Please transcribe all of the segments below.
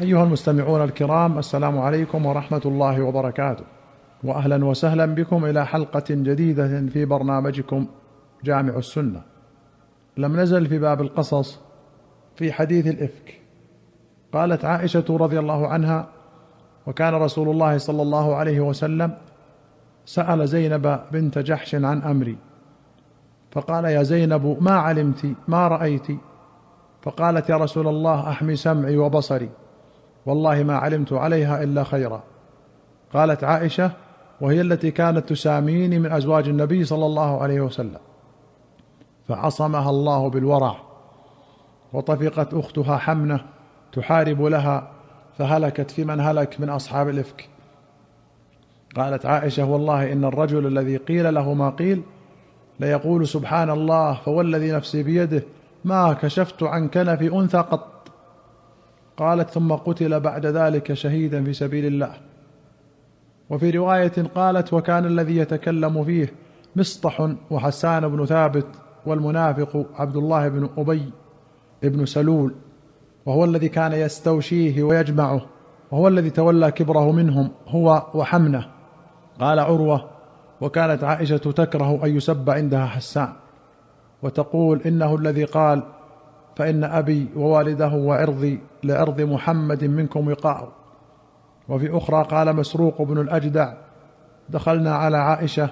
أيها المستمعون الكرام السلام عليكم ورحمة الله وبركاته. واهلا وسهلا بكم إلى حلقة جديدة في برنامجكم جامع السنة. لم نزل في باب القصص في حديث الإفك. قالت عائشة رضي الله عنها وكان رسول الله صلى الله عليه وسلم سأل زينب بنت جحش عن أمري. فقال يا زينب ما علمت؟ ما رأيت؟ فقالت يا رسول الله أحمي سمعي وبصري. والله ما علمت عليها إلا خيرا. قالت عائشة وهي التي كانت تساميني من أزواج النبي صلى الله عليه وسلم. فعصمها الله بالورع وطفقت أختها حمنة تحارب لها فهلكت في من هلك من أصحاب الإفك. قالت عائشة والله إن الرجل الذي قيل له ما قيل ليقول سبحان الله فوالذي نفسي بيده ما كشفت عن كنف أنثى قط. قالت ثم قتل بعد ذلك شهيدا في سبيل الله. وفي رواية قالت وكان الذي يتكلم فيه مصطح وحسان بن ثابت والمنافق عبد الله بن أبي بن سلول وهو الذي كان يستوشيه ويجمعه وهو الذي تولى كبره منهم هو وحمنة. قال عروة وكانت عائشة تكره أن يسب عندها حسان وتقول إنه الذي قال فإن أبي ووالده وعرضي لعرض محمد منكم وقاء. وفي أخرى قال مسروق بن الأجدع دخلنا على عائشة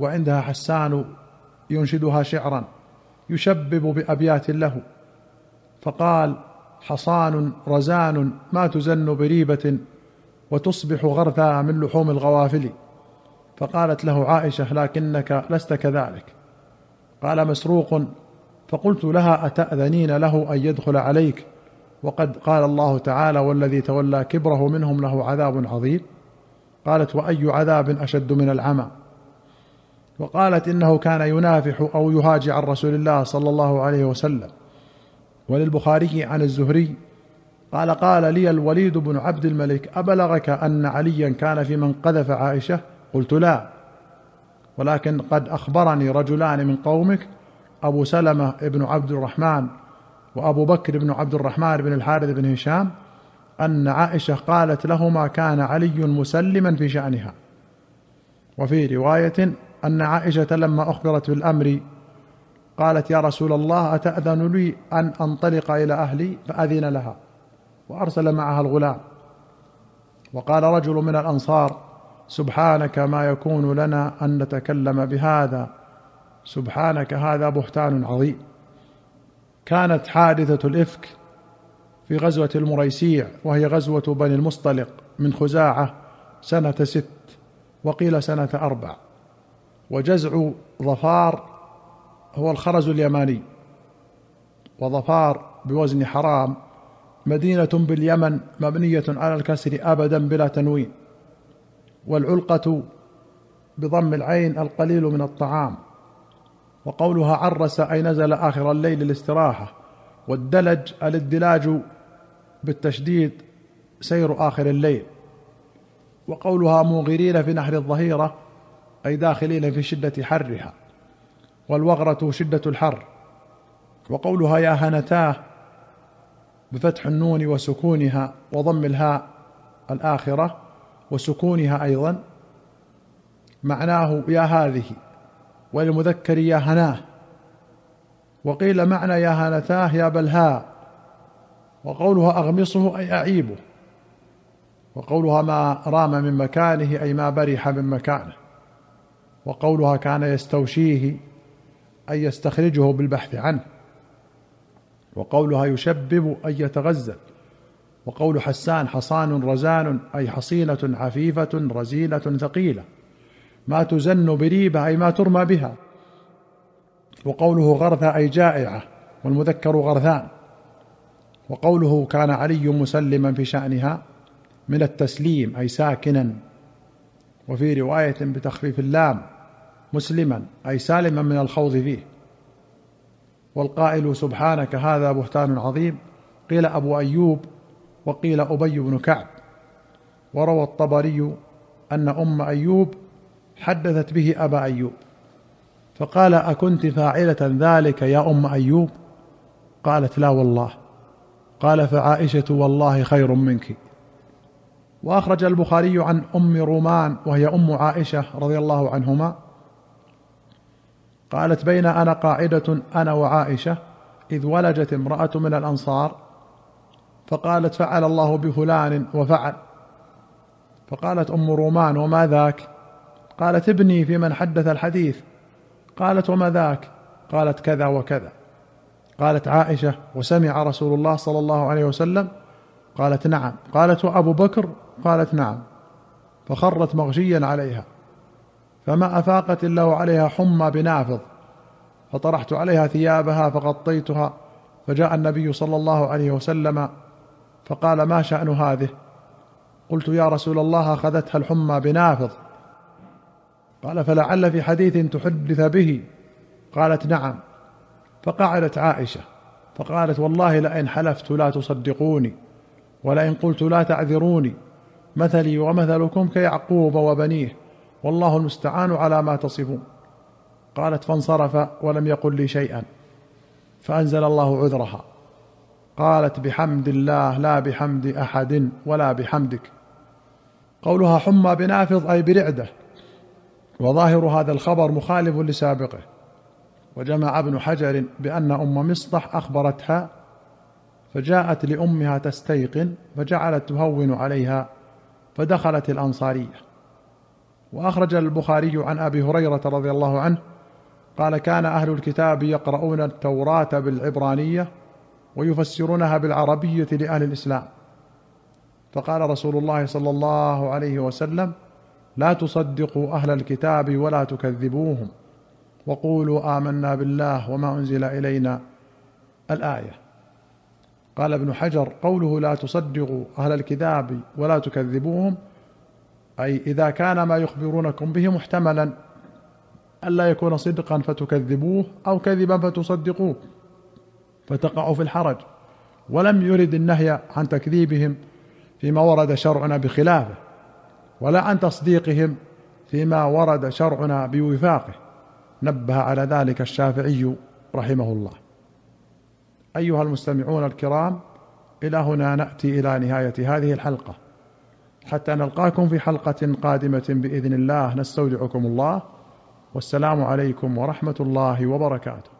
وعندها حسان ينشدها شعرا يشبب بأبيات له. فقال حصان رزان ما تزن بريبة وتصبح غرثا من لحوم الغوافل. فقالت له عائشة لكنك لست كذلك. قال مسروق فقلت لها أتأذنين له أن يدخل عليك؟ وقد قال الله تعالى والذي تولى كبره منهم له عذاب عظيم. قالت وأي عذاب أشد من العمى؟ وقالت إنه كان ينافح أو يهاجي عن رسول الله صلى الله عليه وسلم. وللبخاري عن الزهري قال قال لي الوليد بن عبد الملك أبلغك أن عليا كان في من قذف عائشة؟ قلت لا. ولكن قد أخبرني رجلان من قومك أبو سلمة بن عبد الرحمن وأبو بكر بن عبد الرحمن بن الحارث بن هشام أن عائشة قالت لهما كان علي مسلما في شأنها. وفي رواية أن عائشة لما أخبرت بالأمر قالت يا رسول الله أتأذن لي أن أنطلق إلى أهلي فأذن لها وأرسل معها الغلام. وقال رجل من الأنصار سبحانك ما يكون لنا أن نتكلم بهذا سبحانك هذا بهتان عظيم. كانت حادثة الإفك في غزوة المريسيع وهي غزوة بني المصطلق من خزاعة سنة ست وقيل سنة أربع. وجزع ظفار هو الخرز اليماني وظفار بوزن حرام مدينة باليمن مبنية على الكسر ابدا بلا تنوين والعلقة بضم العين القليل من الطعام. وقولها عرس أي نزل آخر الليل للاستراحة والدلج الادلاج بالتشديد سير آخر الليل. وقولها موغرين في نحر الظهيرة أي داخلين في شدة حرها. والوغرة شدة الحر. وقولها يا هنتاه بفتح النون وسكونها وضم الهاء الآخرة وسكونها أيضا. معناه يا هذه. وللمذكر يا هناه وقيل معنى يا هنتاه يا بلهاء وقولها أغمصه أي أعيبه. وقولها ما رام من مكانه أي ما برح من مكانه. وقولها كان يستوشيه أي يستخرجه بالبحث عنه. وقولها يشبب أي يتغزل وقول حسان حصان رزان أي حصينه عفيفة رزينه ثقيلة. ما تزن بريبة أي ما ترمى بها. وقوله غرثا أي جائعة والمذكر غرثان وقوله كان علي مسلما في شأنها من التسليم أي ساكنا. وفي رواية بتخفيف اللام مسلما أي سالما من الخوض فيه. والقائل سبحانك هذا بهتان عظيم. قيل أبو أيوب وقيل أبي بن كعب. وروى الطبري أن أم أيوب حدثت به أبا أيوب. فقال أكنت فاعلة ذلك يا أم أيوب؟ قالت لا والله. قال فعائشة والله خير منك. وأخرج البخاري عن أم رومان وهي أم عائشة رضي الله عنهما. قالت بين أنا قاعدة أنا وعائشة إذ ولجت امرأة من الأنصار. فقالت فعل الله بفلان وفعل. فقالت أم رومان وما ذاك؟ قالت ابني في من حدث الحديث. قالت وما ذاك؟ قالت كذا وكذا. قالت عائشة وسمع رسول الله صلى الله عليه وسلم. قالت نعم. قالت وأبو بكر؟ قالت نعم. فخرت مغشيا عليها. فما أفاقت إلا وعليها حمى بنافض. فطرحت عليها ثيابها فغطيتها. فجاء النبي صلى الله عليه وسلم فقال ما شأن هذه؟ قلت يا رسول الله أخذتها الحمى بنافض. قال فلعل في حديث تحدث به. قالت نعم. فقعدت عائشة فقالت والله لئن حلفت لا تصدقوني ولئن قلت لا تعذروني مثلي ومثلكم كيعقوب وبنيه والله المستعان على ما تصفون. قالت فانصرف ولم يقل لي شيئا فأنزل الله عذرها. قالت بحمد الله لا بحمد أحد ولا بحمدك. قولها حمى بنافض أي برعدة وظاهر هذا الخبر مخالف لسابقه. وجمع ابن حجر بأن أم مصطح أخبرتها فجاءت لأمها تستيقن فجعلت تهون عليها فدخلت الأنصارية. وأخرج البخاري عن أبي هريرة رضي الله عنه قال كان أهل الكتاب يقرؤون التوراة بالعبرانية ويفسرونها بالعربية لأهل الإسلام فقال رسول الله صلى الله عليه وسلم لا تصدقوا أهل الكتاب ولا تكذبوهم. وقولوا آمنا بالله وما أنزل إلينا الآية. قال ابن حجر قوله لا تصدقوا أهل الكتاب ولا تكذبوهم أي إذا كان ما يخبرونكم به محتملا ألا يكون صدقا فتكذبوه أو كذبا فتصدقوه فتقعوا في الحرج. ولم يرد النهي عن تكذيبهم فيما ورد شرعنا بخلافه. ولا عن تصديقهم فيما ورد شرعنا بوفاقه. نبه على ذلك الشافعي رحمه الله. أيها المستمعون الكرام إلى هنا نأتي إلى نهاية هذه الحلقة. حتى نلقاكم في حلقة قادمة بإذن الله نستودعكم الله. والسلام عليكم ورحمة الله وبركاته.